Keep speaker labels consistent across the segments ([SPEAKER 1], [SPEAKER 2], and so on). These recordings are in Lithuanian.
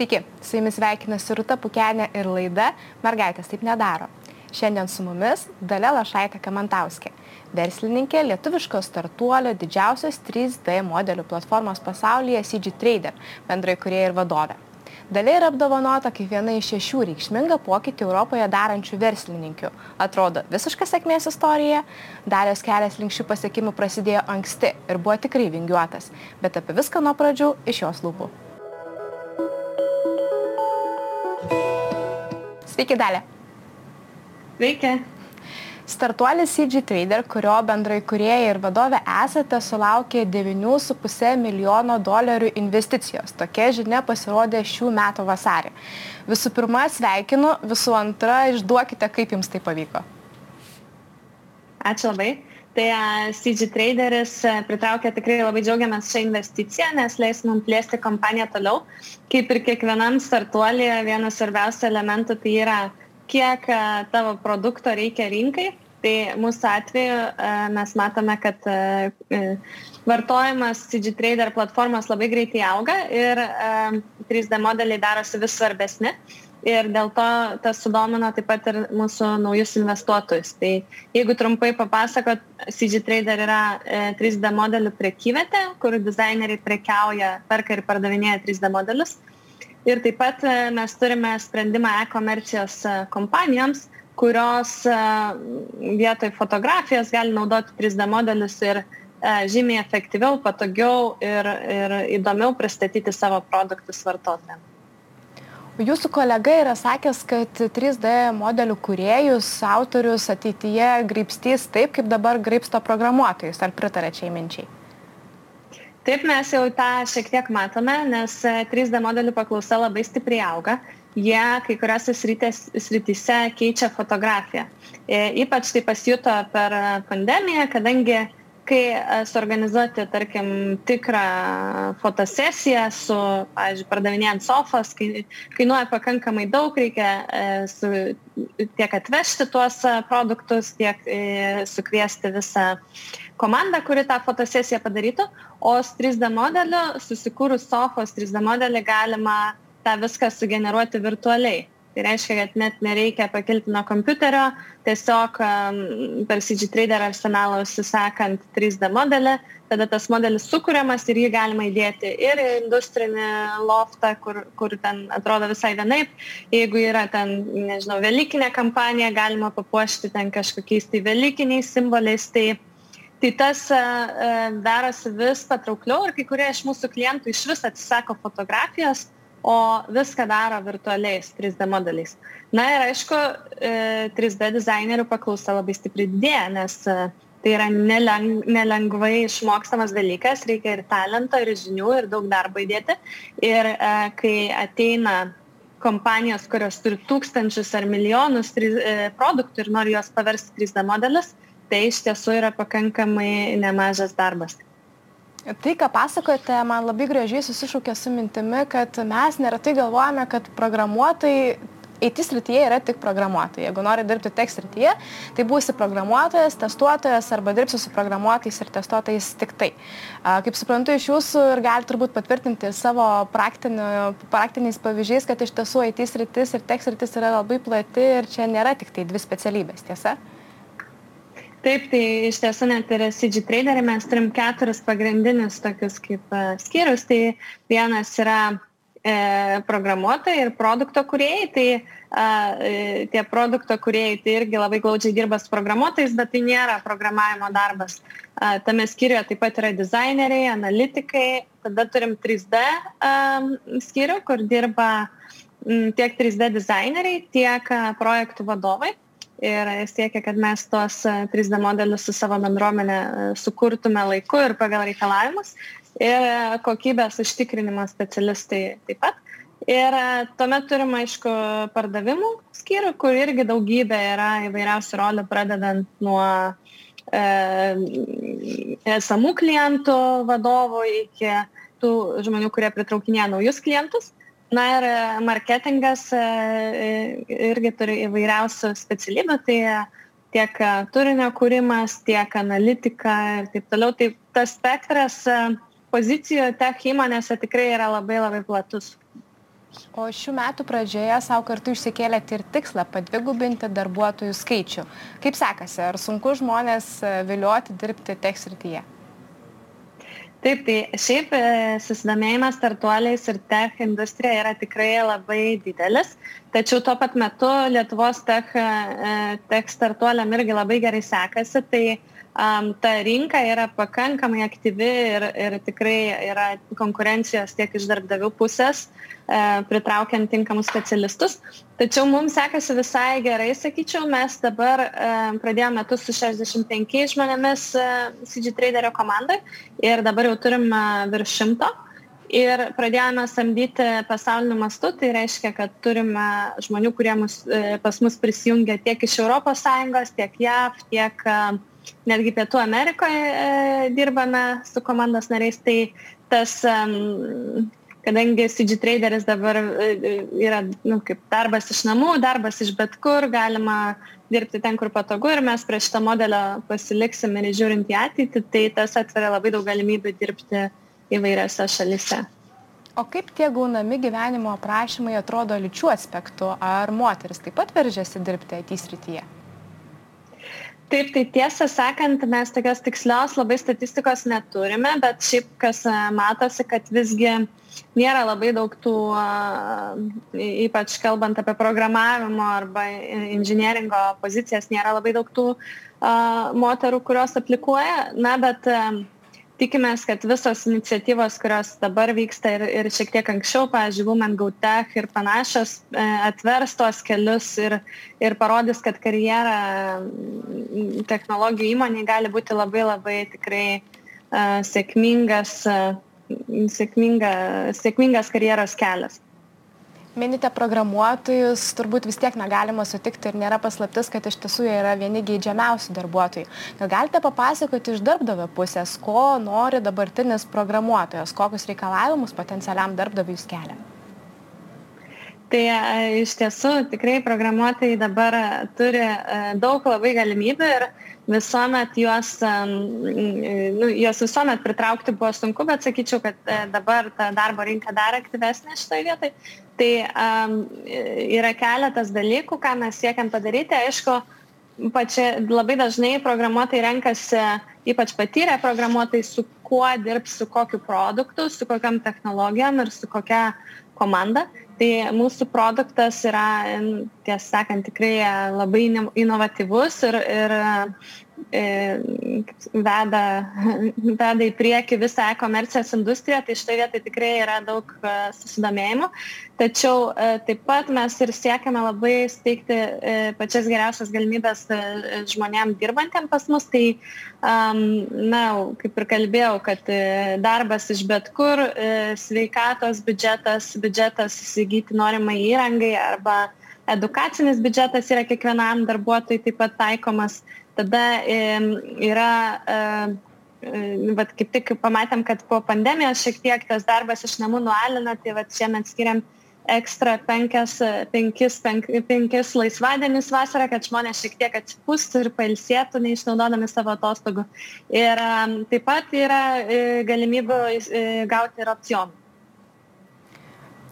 [SPEAKER 1] Sveiki, su jumis sveikinasi Rūta Pukenė ir laida Mergaitės taip nedaro. Šiandien su mumis Dalė Lašaitė Kamantauskė, verslininkė lietuviško startuolio didžiausios 3D modelių platformos pasaulyje CG Trader, bendrai kurie ir vadovė. Dalė yra apdovanota kaip viena iš šešių reikšmingą pokytį Europoje darančių verslininkių. Atrodo, visiška sėkmės istorija. Dalės kelias link šių pasiekimų prasidėjo anksti ir buvo tikrai vingiuotas, bet apie viską nuo pradžių iš jos lūpų. Sveiki, Dalė.
[SPEAKER 2] Sveiki.
[SPEAKER 1] Startuolis CG Trader, kurio bendrai kurieja ir vadovė esate, sulaukė 9,5 milijono dolerių investicijos. Tokia žinia pasirodė šių metų vasarį. Visų pirma, sveikinu, visų antra, išduokite, kaip jums tai pavyko.
[SPEAKER 2] Ačiū labai. Tai CG Traderis pritraukė tikrai labai džiaugiamės šią investiciją, nes leis mums plėsti kompaniją toliau. Kaip ir kiekvienam startuolėje, vienas svarbiausių elementų tai yra kiek e, tavo produkto reikia rinkai. Tai mūsų atveju e, mes matome, kad e, vartojimas CG Trader platformos labai greitai auga ir 3D modeliai darosi vis svarbesni. Ir dėl to tas sudomino taip pat ir mūsų naujus investuotojus. Tai jeigu trumpai papasakot, CG Trader yra 3D modelių prekyvietė, kur dizaineriai prekiauja, perka ir pardavinėja 3D modelius ir taip pat e, mes turime sprendimą e-komercijos e, kompanijoms, kurios e, vietoj fotografijos gali naudoti 3D modelius ir žymiai efektyviau, patogiau ir, ir įdomiau pristatyti savo produktus vartotojams.
[SPEAKER 1] Jūsų kolega yra sakęs, kad 3D modelių kuriejus, autorius ateityje graipstys taip, kaip dabar graipsto programuotojus. Ar pritarė čia įminčiai?
[SPEAKER 2] Taip, mes jau tą šiek tiek matome, nes 3D e, modelių paklausa labai stipriai auga. Jie kai kuriuose srityse keičia fotografiją. E, ypač tai pasijuto per pandemiją, kadangi kai e, suorganizuoti, tarkim, tikrą fotosesiją su, pavyzdžiui, pardavinėjant sofas, kai, kainuoja pakankamai daug, reikia su, tiek atvežti tuos produktus, tiek sukviesti visą komanda, kuri tą fotosesiją padarytų, o 3D modeliu, susikūrus sofos 3D modelį, galima tą viską sugeneruoti virtualiai. Tai reiškia, kad net nereikia pakilti nuo kompiuterio, tiesiog um, per CG Trader arsenalą užsisakant 3D modelį, tada tas modelis sukūriamas ir jį galima įdėti ir į industrinį loftą, kur, kur ten atrodo visai vienaip. Jeigu yra ten, nežinau, Velykinė kampanija, galima papuošti ten kažkokiais tai Velykiniais simboliais. Tai tai tas e, e, darosi vis patraukliau ir kai kurie iš mūsų klientų iš vis atsisako fotografijos, o viską daro virtualiais 3D modeliais. Na ir aišku, 3D e, dizainerių paklausa labai stipriai didėja, nes tai yra neleng, nelengvai išmokstamas dalykas, reikia ir talento, ir žinių, ir daug darbo įdėti. Ir kai ateina kompanijos, kurios turi tūkstančius ar milijonus produktų ir nori juos paversti 3D modelius, tai iš tiesų yra pakankamai nemažas darbas.
[SPEAKER 1] Tai, ką pasakojate, man labai gražiai susišaukė su mintimi, kad mes neretai galvojame, kad programuotojai IT srityje yra tik programuotojai. Jeigu nori dirbti tech srityje, tai būsi programuotojas, testuotojas arba dirbsi su programuotojais ir testuotojais tik tai. Kaip suprantu iš jūsų ir gali turbūt patvirtinti savo praktiniais pavyzdžiais, kad iš tiesų IT sritis ir tech sritis yra labai plati ir čia nėra tik tai dvi specialybės, tiesa?
[SPEAKER 2] Taip, tai iš tiesų net ir CG Traderį mes turim keturis pagrindinius tokius kaip uh, skyrius. Tai vienas yra e, programuotojai ir produkto kuriejai. Tai uh, tie produkto kuriejai tai irgi labai glaudžiai dirba su programuotojais, bet tai nėra programavimo darbas. Uh, tame skyriuje taip pat yra dizaineriai, analitikai. Tada turim 3D um, skyrių, kur dirba m, tiek 3D dizaineriai, tiek uh, projektų vadovai ir siekia, kad mes tuos 3D e, modelius su savo bendruomenė e, sukurtume laiku ir pagal reikalavimus. Ir e, kokybės užtikrinimo specialistai taip pat. Ir tuomet turim, aišku, pardavimų skyrių, kur irgi daugybė yra įvairiausių rolių, pradedant nuo esamų klientų vadovų iki tų žmonių, kurie pritraukinėja naujus klientus. Na ir e, marketingas e, e, irgi turi įvairiausių specialybių, tai tiek turinio kūrimas, tiek analitika ir taip toliau. Tai tas spektras pozicijų tech įmonėse tikrai yra labai labai platus.
[SPEAKER 1] O šių metų pradžioje savo kartu išsikėlėte ir tikslą padvigubinti darbuotojų skaičių. Kaip sekasi, ar sunku žmonės vilioti dirbti tech srityje?
[SPEAKER 2] Taip, tai šiaip e, susidomėjimas startuoliais ir tech industrija yra tikrai labai didelis, tačiau tuo pat metu Lietuvos tech, tech startuoliam irgi labai gerai sekasi, tai um, ta rinka yra pakankamai aktyvi ir, ir tikrai yra konkurencijos tiek iš darbdavių pusės, e, pritraukiant tinkamus specialistus. Tačiau mums sekasi visai gerai, sakyčiau, mes dabar e, pradėjome metus su 65 žmonėmis e, CG Traderio komandai ir dabar jau turim e, virš šimto. Ir pradėjome samdyti pasauliniu mastu, tai reiškia, kad turime žmonių, kurie mus, pas mus prisijungia tiek iš ES, tiek JAV, tiek uh, netgi Pietų Amerikoje e, dirbame su komandos nariais, tai tas, um, kadangi CG Traderis dabar e, yra nu, kaip darbas iš namų, darbas iš bet kur, galima dirbti ten, kur patogu ir mes prie šito modelio pasiliksim ir žiūrint į ateitį, tai tas atveria labai daug galimybių dirbti įvairiose šalise.
[SPEAKER 1] O kaip tie gaunami gyvenimo aprašymai atrodo lyčių aspektu? Ar moteris taip pat veržiasi dirbti IT srityje?
[SPEAKER 2] Taip tai tiesą sakant mes tokios tikslios labai statistikos neturime bet šiaip kas e, matosi kad visgi nėra labai daug tų ypač kalbant apie programavimo arba inžinieringo pozicijas nėra labai daug tų moterų kurios aplikuoja. Na bet tikimės, kad visos iniciatyvos, kurios dabar vyksta ir, ir šiek tiek anksčiau, pavyzdžiui, Women Go Tech ir panašios, e, atvers tuos kelius ir, ir parodys, kad karjera technologijų įmonė gali būti labai labai tikrai uh, sėkmingas, uh, sėkminga, sėkmingas karjeros kelias.
[SPEAKER 1] Minite programuotojus turbūt vis tiek negalima sutikti ir nėra paslaptis kad iš tiesų jie yra vieni geidžiamiausių darbuotojų. Gal galite papasakoti iš darbdavio pusės ko nori dabartinis programuotojas kokius reikalavimus potencialiam darbdaviui kelia
[SPEAKER 2] Tai iš tiesų tikrai programuotojai dabar turi daug labai galimybių ir visuomet juos, nu, juos visuomet pritraukti buvo sunku, bet sakyčiau, kad dabar ta darbo rinka dar aktyvesnė šitoje vietoje. Tai um, yra keletas dalykų, ką mes siekiam padaryti. Aišku, pačia, labai dažnai programuotojai renkasi, ypač patyrę programuotojai, su kuo dirbs, su kokiu produktu, su kokiam technologijom ir su kokia komanda. Tai mūsų produktas yra, tiesą sakant, tikrai labai inovatyvus ir, ir veda, veda į priekį visą e-komercijos industriją, tai šitoje vietoje tikrai yra daug e, susidomėjimų. Tačiau e, taip pat mes ir siekiame labai steigti pačias geriausias galimybės žmonėm dirbantiem pas mus. Tai, na, kaip ir kalbėjau, kad darbas iš bet kur, sveikatos biudžetas, biudžetas įsigyti norimai įrangai arba edukacinis biudžetas yra kiekvienam darbuotojui taip pat taikomas tada yra vat kaip tik pamatėm, kad po pandemijos šiek tiek tas darbas iš namų nualina, tai vat šiemet skiriam ekstra penkias, penkis, penk, penkis laisvadienis vasarą, kad žmonės šiek tiek atsipūstų ir pailsėtų, neišnaudodami savo atostogų. Ir taip pat yra e, galimybių e, gauti ir opcionų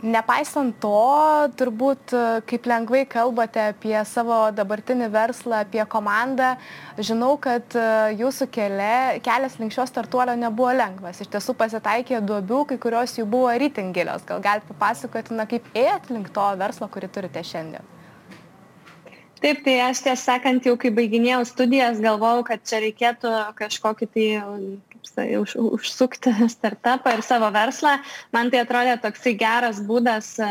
[SPEAKER 1] nepaisant to turbūt kaip lengvai kalbate apie savo dabartinį verslą apie komandą žinau kad jūsų kele kelias link šio startuolio nebuvo lengvas. Iš tiesų pasitaikė duobių kai kurios jų buvo itin gilios gal galit papasakoti na kaip ėjot link to verslo kurį turite šiandien?
[SPEAKER 2] Taip, tai aš tiesą sakant, jau kai baiginėjau studijas, galvojau, kad čia reikėtų kažkokį tai už, užsukti startupą ir savo verslą. Man tai atrodė toksai geras būdas, e,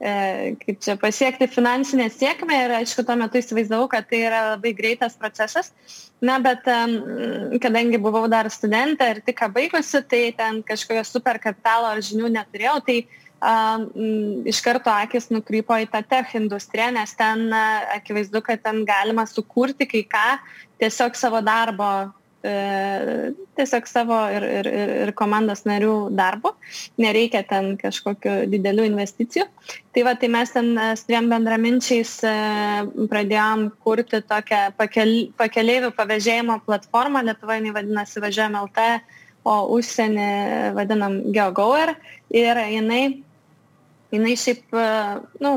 [SPEAKER 2] e, kaip čia pasiekti finansinę sėkmę ir aišku, tuo metu įsivaizdavau, kad tai yra labai greitas procesas. Na, bet kadangi buvau dar studentė ir tik baigusi, tai ten kažkokio super kapitalo ar žinių neturėjau, tai iš karto akis nukrypo į tą tech industriją, nes ten akivaizdu, kad ten galima sukurti kai ką tiesiog savo darbo tiesiog savo ir, ir, ir, ir komandos narių darbo, nereikia ten kažkokių didelių investicijų. Tai va, tai mes ten e, su dviem bendraminčiais e, pradėjom kurti tokią pakel, pakeleivių pavėžėjimo platformą, Lietuvoje jinai vadinasi Važiuojam LT, o užsienį vadinam GeoGoer. Ir jinai jinai šiaip, nu,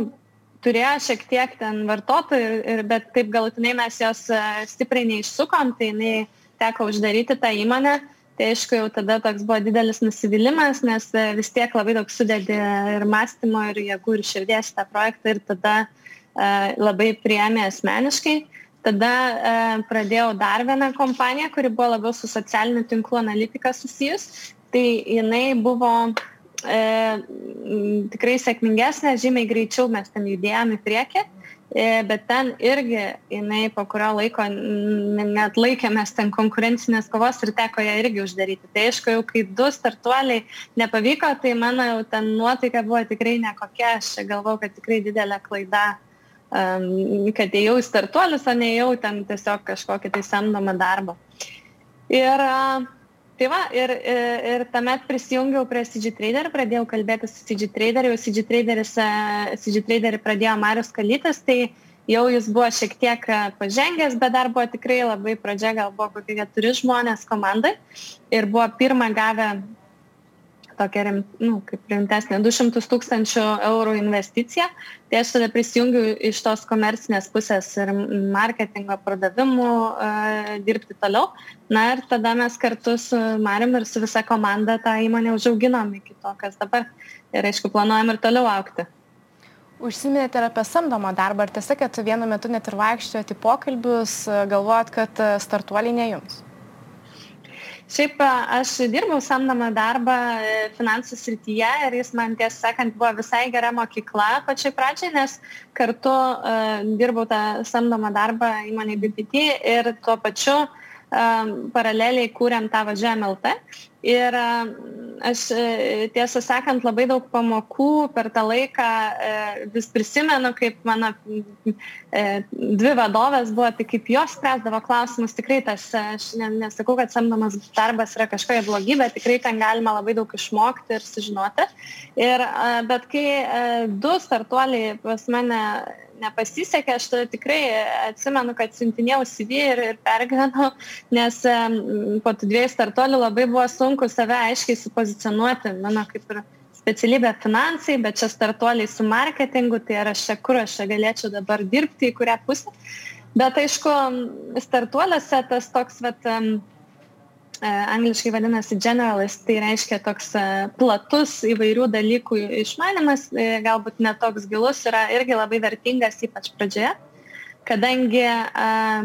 [SPEAKER 2] turėjo šiek tiek ten vartotojų, bet taip galutinai mes jos stipriai neišsukom, tai jinai teko uždaryti tą įmonę. Tai aišku, jau tada toks buvo didelis nusivylimas, nes vis tiek labai daug sudėdė ir mąstymo, ir jėgų, ir širdies tą projektą ir tada uh, labai priėmė asmeniškai. Tada uh, pradėjau dar vieną kompaniją, kuri buvo labiau su socialiniu tinklu analitika susijus. Tai jinai buvo e, tikrai sėkmingesnė, žymiai greičiau mes ten judėjome į priekį, e, bet ten irgi jinai po kurio laiko net laikėmės ten konkurencinės kovos ir teko ją irgi uždaryti. Tai aišku, jau kai du startuoliai nepavyko, tai mano jau ten nuotaika buvo tikrai nekokia, aš galvau, kad tikrai didelė klaida kad ėjau į startuolius, o ne ėjau ten tiesiog kažkokį tai samdomą darbą. Ir uh, Tai va, ir, ir tuomet prisijungiau prie CG Trader, pradėjau kalbėti su CG Trader, jau CG, CG Traderį pradėjo Marius Kalytis, tai jau jis buvo šiek tiek pažengęs, bet dar buvo tikrai labai pradžia, gal buvo kokie keturi žmonės komandai ir buvo pirmą gavę tokia rim, nu, kaip rimtesnė 200 tūkstančių eurų investicija. Tai aš tada prisijungiu iš tos komercinės pusės ir marketingo pardavimų uh, dirbti toliau. Na ir tada mes kartu su Marim ir su visa komanda tą įmonę užauginom iki to, kas dabar. Ir aišku, planuojam ir toliau aukti.
[SPEAKER 1] Užsiminėte ir apie samdomą darbą. Ar tiesa, kad vienu metu net ir vaikščiojate į pokalbius, galvojat, kad startuoliai ne jums?
[SPEAKER 2] Šiaip aš dirbau samdomą darbą e, finansų srityje ir jis man tiesą sakant buvo visai gera mokykla pačiai pradžiai, nes kartu uh, dirbau tą samdomą darbą įmonė BPT ir tuo pačiu uh, paraleliai kūrėm tą važiuojam LT. Ir aš e, tiesą sakant labai daug pamokų per tą laiką e, vis prisimenu, kaip mano e, dvi vadovės buvo, tai kaip jos spręsdavo klausimus, tikrai tas, aš nesakau, kad samdomas darbas yra kažkokia blogybė, tikrai ten galima labai daug išmokti ir sužinoti. Ir, bet kai du startuoliai pas mane nepasisekė, aš tada tikrai atsimenu, kad siuntinėjau CV ir, ir pergyvenau, nes po tų dviejų startuolių labai buvo sunku save aiškiai supozicionuoti, mano kaip ir specialybė finansai, bet čia startuoliai su marketingu, tai ar aš čia kur aš čia galėčiau dabar dirbti, į kurią pusę. Bet aišku, startuoliuose tas toks, vat, um, angliškai vadinasi generalist, tai reiškia toks e, platus įvairių dalykų išmanimas, e, galbūt netoks gilus, yra irgi labai vertingas, ypač pradžioje, kadangi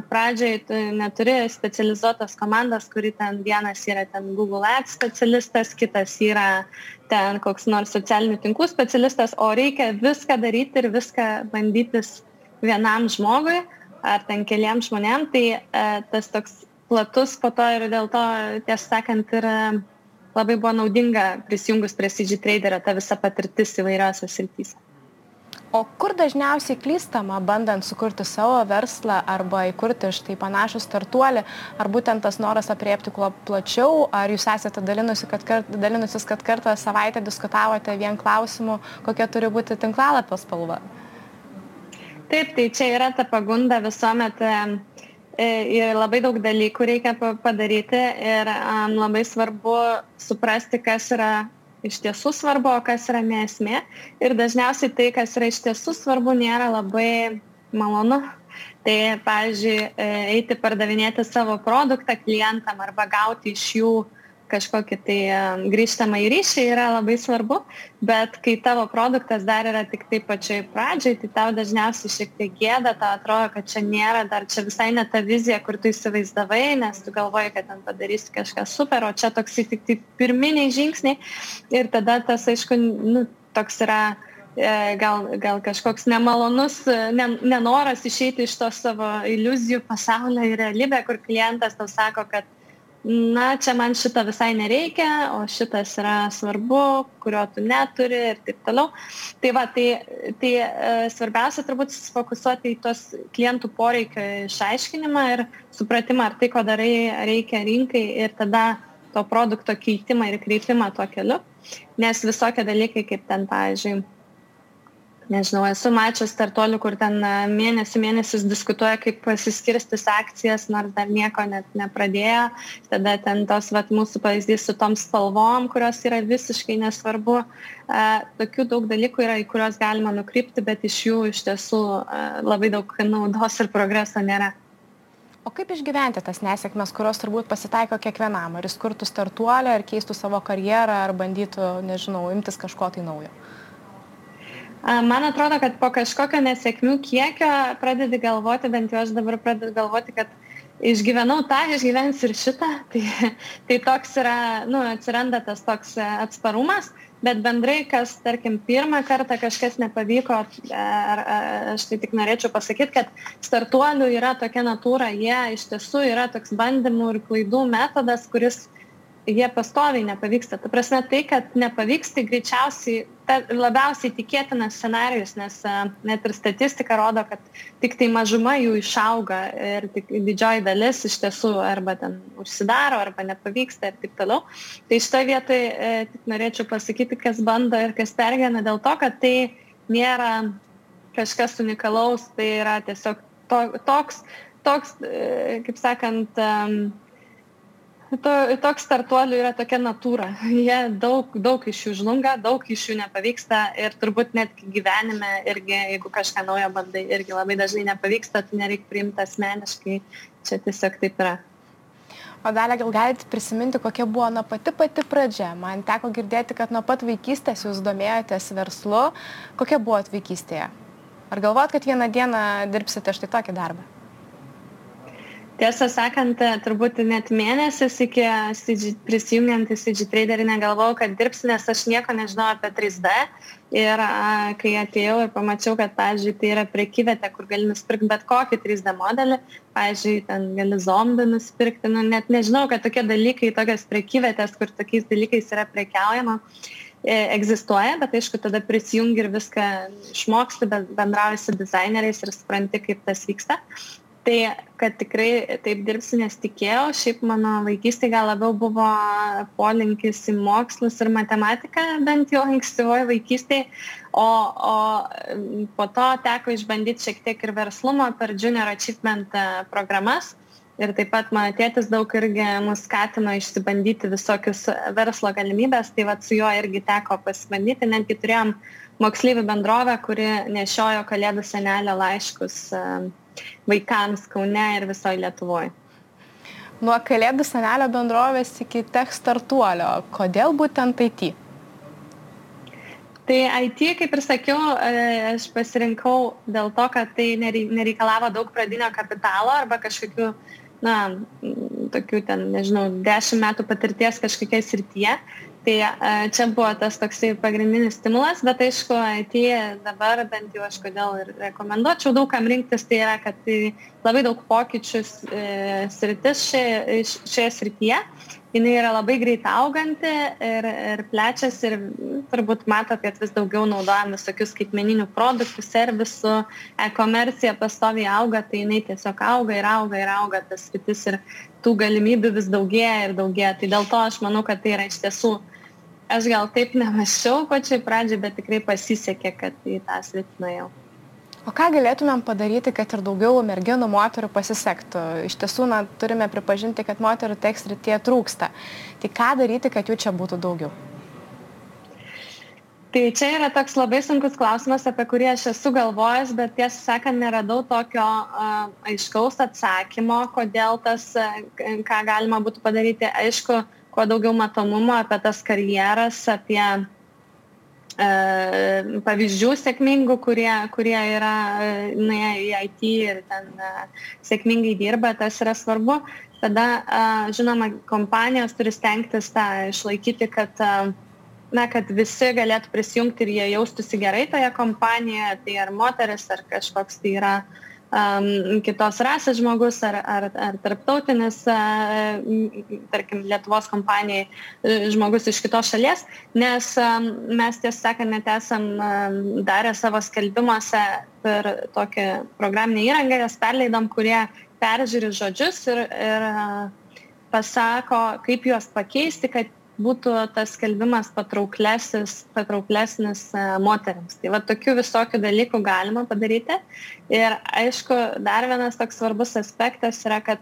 [SPEAKER 2] pradžiai tu neturi specializuotos komandos, kuri ten vienas yra ten Google Ads specialistas, kitas yra ten koks nors socialinių tinklų specialistas, o reikia viską daryti ir viską bandytis vienam žmogui ar ten keliam žmonėm, tai tas toks platus po to ir dėl to, tiesą sakant, ir labai buvo naudinga prisijungus prie CG Traderio ta visa patirtis įvairiose srityse.
[SPEAKER 1] O kur dažniausiai klystama, bandant sukurti savo verslą arba įkurti štai panašų startuolį, ar būtent tas noras apriepti kuo plačiau, ar jūs esate dalinusi, kad kart, dalinusis, kad kartą savaitę diskutavote vien klausimu, kokia turi būti tinklalapio spalva?
[SPEAKER 2] Taip, tai čia yra ta pagunda visuomet E, ir labai daug dalykų reikia padaryti ir um, labai svarbu suprasti, kas yra iš tiesų svarbu, o kas yra nesmė. Ir dažniausiai tai, kas yra iš tiesų svarbu, nėra labai malonu. Tai, pavyzdžiui, e, eiti pardavinėti savo produktą klientam arba gauti iš jų uh, kažkokį tai grįžtamą į ryšį yra labai svarbu, bet kai tavo produktas dar yra tik tai pačioj pradžioj, tai tau dažniausiai šiek tiek gėda, tau atrodo, kad čia nėra, dar čia visai ne ta vizija, kur tu įsivaizdavai, nes tu galvoji, kad ten padarysi kažką super, o čia toks tik tai pirminiai žingsniai. Ir tada tas, aišku, nu, toks yra e, gal, gal kažkoks nemalonus ne, nenoras išeiti iš to savo iliuzijų pasaulio į realybę, kur klientas tau sako, kad na, čia man šito visai nereikia, o šitas yra svarbu, kurio tu neturi ir taip toliau. Tai va, tai, tai e, svarbiausia turbūt susifokusuoti į tos klientų poreikio išaiškinimą ir supratimą, ar tai, ko darai, reikia rinkai ir tada to produkto keitimą ir kreipimą tuo keliu. Nes visokie dalykai, kaip ten, pavyzdžiui, nežinau, esu mačius startuolių, kur ten mėnesių mėnesius diskutuoja, kaip pasiskirstis akcijas, nors dar nieko net nepradėjo. Tada ten tos vat, mūsų pavyzdys su tom spalvom, kurios yra visiškai nesvarbu. Tokių daug dalykų yra, į kuriuos galima nukrypti, bet iš jų iš tiesų labai daug naudos ir progreso nėra.
[SPEAKER 1] O kaip išgyventi tas nesėkmes, kurios turbūt pasitaiko kiekvienam? Ar jis kurtų startuolį, ar keistų savo karjerą, ar bandytų, nežinau, imtis kažko tai naujo?
[SPEAKER 2] Man atrodo, kad po kažkokio nesėkmių kiekio pradedi galvoti, bent jau aš dabar pradedu galvoti, kad išgyvenau tą, išgyvensiu ir šitą. Tai, tai toks yra, nu, atsiranda tas toks e, atsparumas, bet bendrai, kas, tarkim, pirmą kartą kažkas nepavyko, ar, ar, aš tai tik norėčiau pasakyti, kad startuolių yra tokia natūra, jie iš tiesų yra toks bandymų ir klaidų metodas, kuris jie pastoviai nepavyksta. Ta prasme, tai, kad nepavyks, tai greičiausiai ta, labiausiai tikėtinas scenarius, nes uh, net ir statistika rodo, kad tik tai mažuma jų išauga ir tik didžioji dalis iš tiesų arba ten užsidaro, arba nepavyksta ir taip toliau. Tai šitoje vietoje e, tik norėčiau pasakyti, kas bando ir kas pergena dėl to, kad tai nėra kažkas unikalaus, tai yra tiesiog to, toks, toks, e, kaip sakant, um, To, toks startuolių yra tokia natūra. Jie daug, daug iš jų žlunga, daug iš jų nepavyksta ir turbūt net gyvenime irgi, jeigu kažką naujo bandai, irgi labai dažnai nepavyksta, tai nereikia priimti asmeniškai, čia tiesiog taip yra.
[SPEAKER 1] O dalė, gal galite prisiminti, kokia buvo na pati pati pradžia? Man teko girdėti, kad nuo pat vaikystės jūs domėjotės verslu. Kokia buvo vaikystėje? Ar galvojat, kad vieną dieną dirbsite štai tokį darbą?
[SPEAKER 2] Tiesą sakant turbūt net mėnesis iki prisijungiant į CG Traderį negalvojau, kad dirbsiu, nes aš nieko nežinau apie 3D. Ir a, kai atėjau ir pamačiau, kad, pavyzdžiui, tai yra prekyvietė, kur gali nusipirkti bet kokį 3D modelį, pavyzdžiui, ten gali zombį nusipirkti, nu, net nežinau, kad tokie dalykai, tokios prekyvietės, kur tokiais dalykais yra prekiaujama e, egzistuoja, bet aišku, tada prisijungi ir viską išmoksti, bendrauji su dizaineriais ir supranti, kaip tas vyksta tai kad tikrai taip dirbsiu nesitikėjau šiaip mano vaikystėj gal labiau buvo polinkis į mokslus ir matematiką bent jau ankstyvoj vaikystėj. O o po to teko išbandyt šiek tiek ir verslumo per junior achievement e, programas. Ir taip pat mano tėtis daug irgi mus skatino išsibandyti visokius verslo galimybes tai vat su juo irgi teko pasibandyti. Netgi turėjom moksleivių bendrovę kuri nešiojo kalėdų senelio laiškus e, vaikams Kaune ir visoje Lietuvoje.
[SPEAKER 1] Nuo Kalėdų senelio bendrovės iki tech startuolio. Kodėl būtent IT?
[SPEAKER 2] Tai IT, kaip ir sakiau, e, aš pasirinkau dėl to, kad tai nereikalavo daug pradinio kapitalo arba kažkokių, na, tokių ten, nežinau, dešimt metų patirties kažkokiai srityje tai čia buvo tas toksai pagrindinis stimulas bet aišku it dabar bent jau aš kodėl ir rekomenduočiau daug kam rinktis tai yra kad tai labai daug pokyčių e, sritis šioje, srityje jinai yra labai greit auganti ir, ir plečiasi ir turbūt matot, kad vis daugiau naudojam visokių skaitmeninių produktų, servisų, e-komercija pastoviai auga, tai jinai tiesiog auga ir auga ir auga tas sritis ir tų galimybių vis daugėja ir daugėja. Tai dėl to aš manau, kad tai yra iš tiesų uh, aš gal taip nemaščiau pačiai pradžiai, bet tikrai pasisekė, kad į tą sritį nuėjau.
[SPEAKER 1] O ką galėtumėm padaryti, kad ir daugiau merginų, moterų pasisektų? Iš tiesų, na, turime pripažinti, kad moterų tekstritie trūksta. Tai ką daryti, kad jų čia būtų daugiau?
[SPEAKER 2] Tai čia yra toks labai sunkus klausimas, apie kurį aš esu galvojęs, bet tiesą sakant, neradau tokio uh, aiškaus atsakymo, kodėl tas, uh, ką galima būtų padaryti. Aišku, uh, kuo daugiau matomumo apie tas karjeras, apie e, pavyzdžių sėkmingų, kurie, kurie yra e, nuėję į IT ir ten e, sėkmingai dirba, tas yra svarbu. Tada, e, žinoma, kompanijos turi stengtis tą išlaikyti, kad, e, na, kad visi galėtų prisijungti ir jie jaustųsi gerai toje kompanijoje, tai ar moteris, ar kažkoks tai yra uh, um, kitos rasės žmogus ar, ar, ar tarptautinis, uh, tarkim, Lietuvos kompanijai uh, žmogus iš kitos šalies, nes um, mes tiesą sakant net esam um, darę savo skelbimuose per tokią programinę įrangą, jas perleidom, kurie peržiūri žodžius ir, ir uh, pasako, kaip juos pakeisti, kad būtų tas skelbimas patrauklesnis, e, moteriams. Tai va tokių visokių dalykų galima padaryti. Ir aišku, dar vienas toks svarbus aspektas yra, kad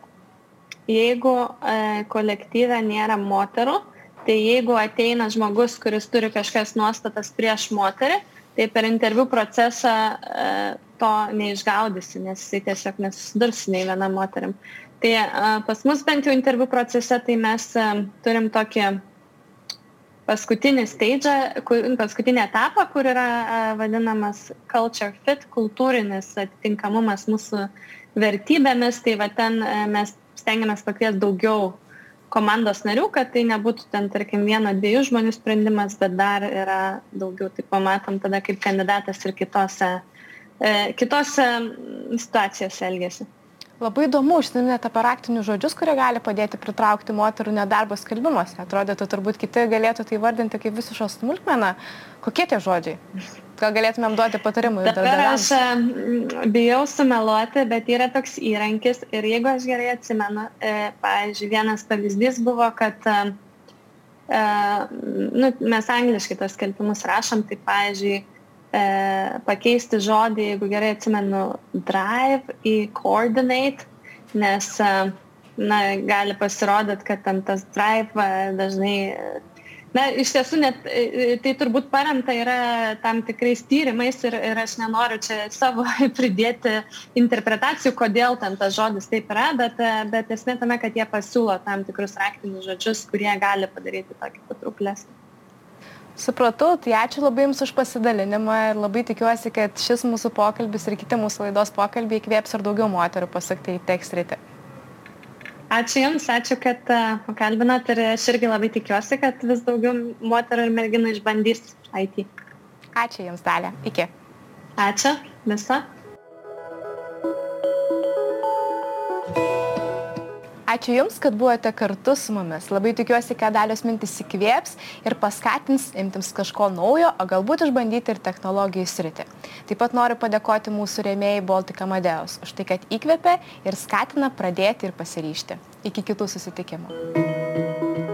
[SPEAKER 2] jeigu e, kolektyve nėra moterų, tai jeigu ateina žmogus, kuris turi kažkokias nuostatas prieš moterį, tai per interviu procesą e, to neišgaudysi, nes jisai tiesiog nesusidurs nei viena moterim. Tai e, pas mus bent jau interviu procese, tai mes e, turim tokį paskutinį stage, paskutinį etapą, kur yra vadinamas culture fit, kultūrinis atitinkamumas mūsų vertybėmis, tai va ten mes stengiamės pakviesti daugiau komandos narių, kad tai nebūtų ten, tarkim, vieno, dviejų žmonių sprendimas, bet dar yra daugiau, tai pamatom tada, kaip kandidatas ir kitose, e, kitose situacijose elgesi.
[SPEAKER 1] Labai įdomu, užsiminėte apie raktinius žodžius, kurie gali padėti pritraukti moterų nedarbo skelbimuose. Atrodytų, turbūt kiti galėtų tai vardinti kaip visišką smulkmeną. Kokie tie žodžiai? Ką galėtumėm duoti patarimų?
[SPEAKER 2] Dabar aš bijau sumeluoti, bet yra toks įrankis ir jeigu aš gerai atsimenu, e, pavyzdžiui, vienas pavyzdys buvo, kad e, nu, mes angliškai tos skelbimus rašom, tai pavyzdžiui, e, pakeisti žodį, jeigu gerai atsimenu, drive į coordinate, nes e, na, gali pasirodyti, kad ten tas drive e, dažnai Na, iš tiesų, net, e, tai turbūt paremta yra tam tikrais tyrimais ir, ir aš nenoriu čia savo pridėti interpretacijų, kodėl ten tas žodis taip yra, bet, bet esmė tame, kad jie pasiūlo tam tikrus raktinius žodžius, kurie gali padaryti tokį patrauklesnį.
[SPEAKER 1] Supratau, tai ačiū labai Jums už pasidalinimą ir labai tikiuosi, kad šis mūsų pokalbis ir kiti mūsų laidos pokalbiai įkvėps ir daugiau moterų pasakti į tekstritį.
[SPEAKER 2] Ačiū Jums, ačiū, kad pakalbinat ir aš irgi labai tikiuosi, kad vis daugiau moterų ir merginų išbandys IT.
[SPEAKER 1] Ačiū Jums, Dalė. Iki.
[SPEAKER 2] Ačiū. Viso.
[SPEAKER 1] Ačiū Jums, kad buvote kartu su mumis. Labai tikiuosi, kad dalios mintis įkvėps ir paskatins imtis kažko naujo, o galbūt išbandyti ir technologijų sritį. Taip pat noriu padėkoti mūsų rėmėjai Baltic Amadeus už tai, kad įkvėpė ir skatina pradėti ir pasiryšti. Iki kitų susitikimų.